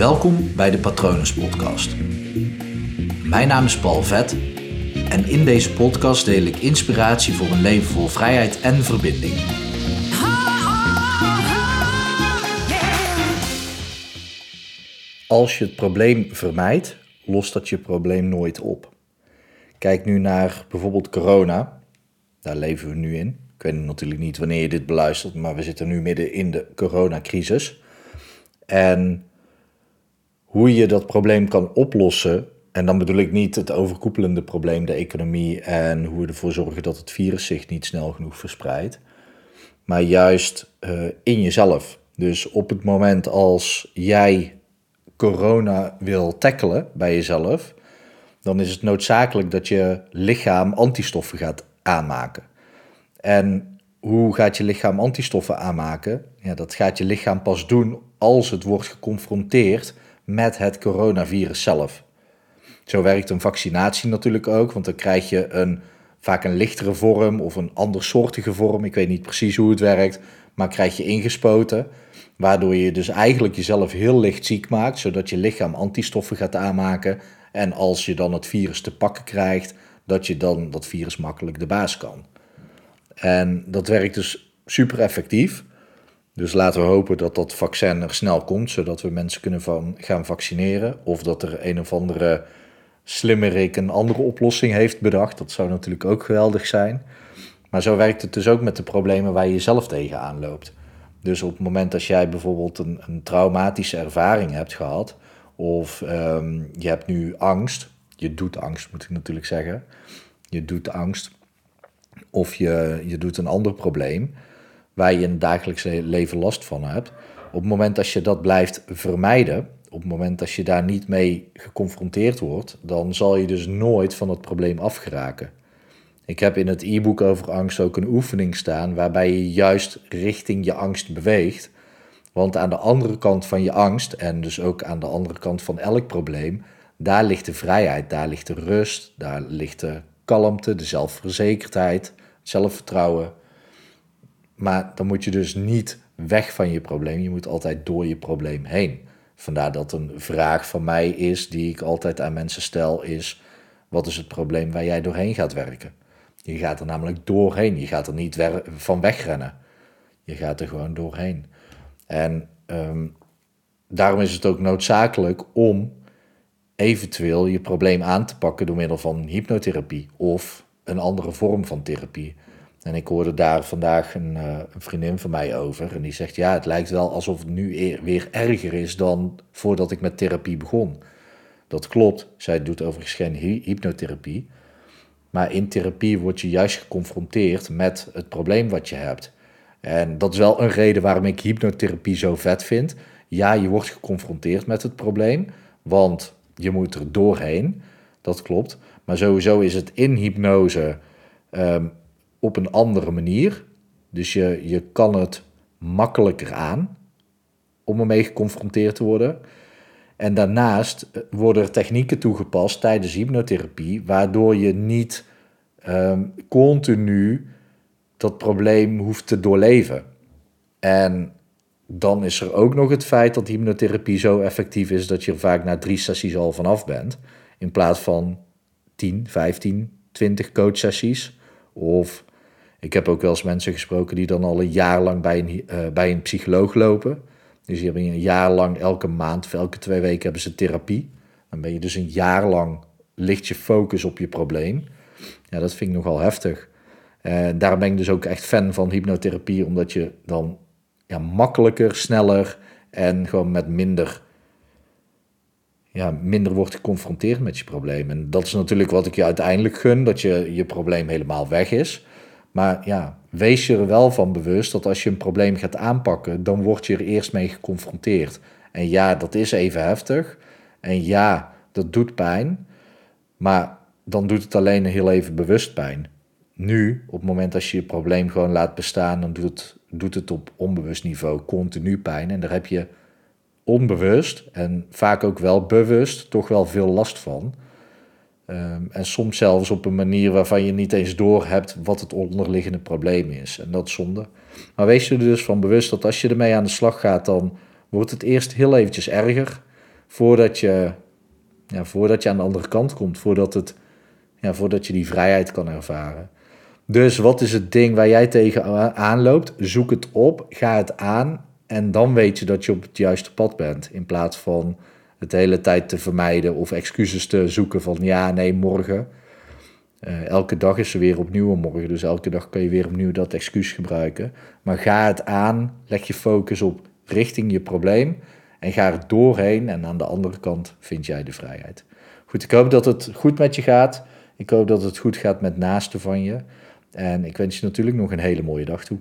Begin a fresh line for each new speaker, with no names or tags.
Welkom bij de Patronus Podcast. Mijn naam is Paul Vet en in deze podcast deel ik inspiratie voor een leven vol vrijheid en verbinding. Als je het probleem vermijdt, lost dat je probleem nooit op. Kijk nu naar bijvoorbeeld corona. Daar leven we nu in. Ik weet natuurlijk niet wanneer je dit beluistert, maar we zitten nu midden in de coronacrisis. En hoe je dat probleem kan oplossen, en dan bedoel ik niet het overkoepelende probleem, de economie en hoe we ervoor zorgen dat het virus zich niet snel genoeg verspreidt, maar juist uh, in jezelf. Dus op het moment als jij corona wil tackelen bij jezelf, dan is het noodzakelijk dat je lichaam antistoffen gaat aanmaken. En hoe gaat je lichaam antistoffen aanmaken? Ja, dat gaat je lichaam pas doen als het wordt geconfronteerd met het coronavirus zelf. Zo werkt een vaccinatie natuurlijk ook, want dan krijg je een, vaak een lichtere vorm of een andersoortige vorm. Ik weet niet precies hoe het werkt, maar krijg je ingespoten. Waardoor je dus eigenlijk jezelf heel licht ziek maakt, zodat je lichaam antistoffen gaat aanmaken. En als je dan het virus te pakken krijgt, dat je dan dat virus makkelijk de baas kan. En dat werkt dus super effectief. Dus laten we hopen dat dat vaccin er snel komt, zodat we mensen kunnen van gaan vaccineren. Of dat er een of andere slimmerik een andere oplossing heeft bedacht. Dat zou natuurlijk ook geweldig zijn. Maar zo werkt het dus ook met de problemen waar je zelf tegenaan loopt. Dus op het moment dat jij bijvoorbeeld een, een traumatische ervaring hebt gehad, of um, je hebt nu angst, je doet angst moet ik natuurlijk zeggen, je doet angst, of je, je doet een ander probleem waar je in het dagelijkse leven last van hebt. Op het moment dat je dat blijft vermijden, op het moment dat je daar niet mee geconfronteerd wordt, dan zal je dus nooit van het probleem afgeraken. Ik heb in het e-book over angst ook een oefening staan waarbij je juist richting je angst beweegt. Want aan de andere kant van je angst, en dus ook aan de andere kant van elk probleem, daar ligt de vrijheid, daar ligt de rust, daar ligt de kalmte, de zelfverzekerdheid, het zelfvertrouwen. Maar dan moet je dus niet weg van je probleem, je moet altijd door je probleem heen. Vandaar dat een vraag van mij is, die ik altijd aan mensen stel, is: wat is het probleem waar jij doorheen gaat werken? Je gaat er namelijk doorheen, je gaat er niet van wegrennen. Je gaat er gewoon doorheen. En ehm, daarom is het ook noodzakelijk om eventueel je probleem aan te pakken door middel van hypnotherapie of een andere vorm van therapie. En ik hoorde daar vandaag een, uh, een, vriendin van mij over. En die zegt: Ja, het lijkt wel alsof het nu weer erger is dan voordat ik met therapie begon. Dat klopt. Zij doet overigens geen hypnotherapie. Maar in therapie word je juist geconfronteerd met het probleem wat je hebt. En dat is wel een reden waarom ik hypnotherapie zo vet vind. Ja, je wordt geconfronteerd met het probleem, want je moet er doorheen. Dat klopt. Maar sowieso is het in hypnose ehm, op een andere manier. Dus je, je kan het makkelijker aan om ermee geconfronteerd te worden. En daarnaast eh, worden er technieken toegepast tijdens hypnotherapie, waardoor je niet um, continu dat probleem hoeft te doorleven. En dan is er ook nog het feit dat hypnotherapie zo effectief is dat je vaak na drie sessies al vanaf bent, in plaats van 10, 15, 20 coachsessies. Of ik heb ook wel eens mensen gesproken die dan al een jaar lang bij een, uh, bij een psycholoog lopen. Dus die hebben een jaar lang elke maand of elke twee weken hebben ze therapie. Dan ben je dus een jaar lang licht je focus op je probleem. Ja, dat vind ik nogal heftig. En daarom ben ik dus ook echt fan van hypnotherapie, omdat je dan ja, makkelijker, sneller en gewoon met minder, ja, minder wordt geconfronteerd met je probleem. En dat is natuurlijk wat ik je uiteindelijk gun, dat je, je probleem helemaal weg is. Maar ja, wees je er wel van bewust dat als je een probleem gaat aanpakken, dan word je er eerst mee geconfronteerd. En ja, dat is even heftig. En ja, dat doet pijn. Maar dan doet het alleen heel even bewust pijn. Nu, op het moment dat je je probleem gewoon laat bestaan, dan doet het, doet het op onbewust niveau continu pijn. En daar heb je onbewust en vaak ook wel bewust toch wel veel last van. Ehm, en soms zelfs op een manier waarvan je niet eens door hebt wat het onderliggende probleem is. En dat is zonde. Maar wees je er dus van bewust dat als je ermee aan de slag gaat, dan wordt het eerst heel eventjes erger. voordat je, ja, voordat je aan de andere kant komt, voordat, het, ja, voordat je die vrijheid kan ervaren. Dus wat is het ding waar jij tegen aanloopt? Zoek het op, ga het aan en dan weet je dat je op het juiste pad bent. In plaats van het hele tijd te vermijden of excuses te zoeken van ja, nee, morgen. Uh, elke dag is er weer opnieuw een morgen, dus elke dag kan je weer opnieuw dat excuus gebruiken. Maar ga het aan, leg je focus op richting je probleem en ga er doorheen en aan de andere kant vind jij de vrijheid. Goed, ik hoop dat het goed met je gaat. Ik hoop dat het goed gaat met naasten van je. En ik wens je natuurlijk nog een hele mooie dag toe.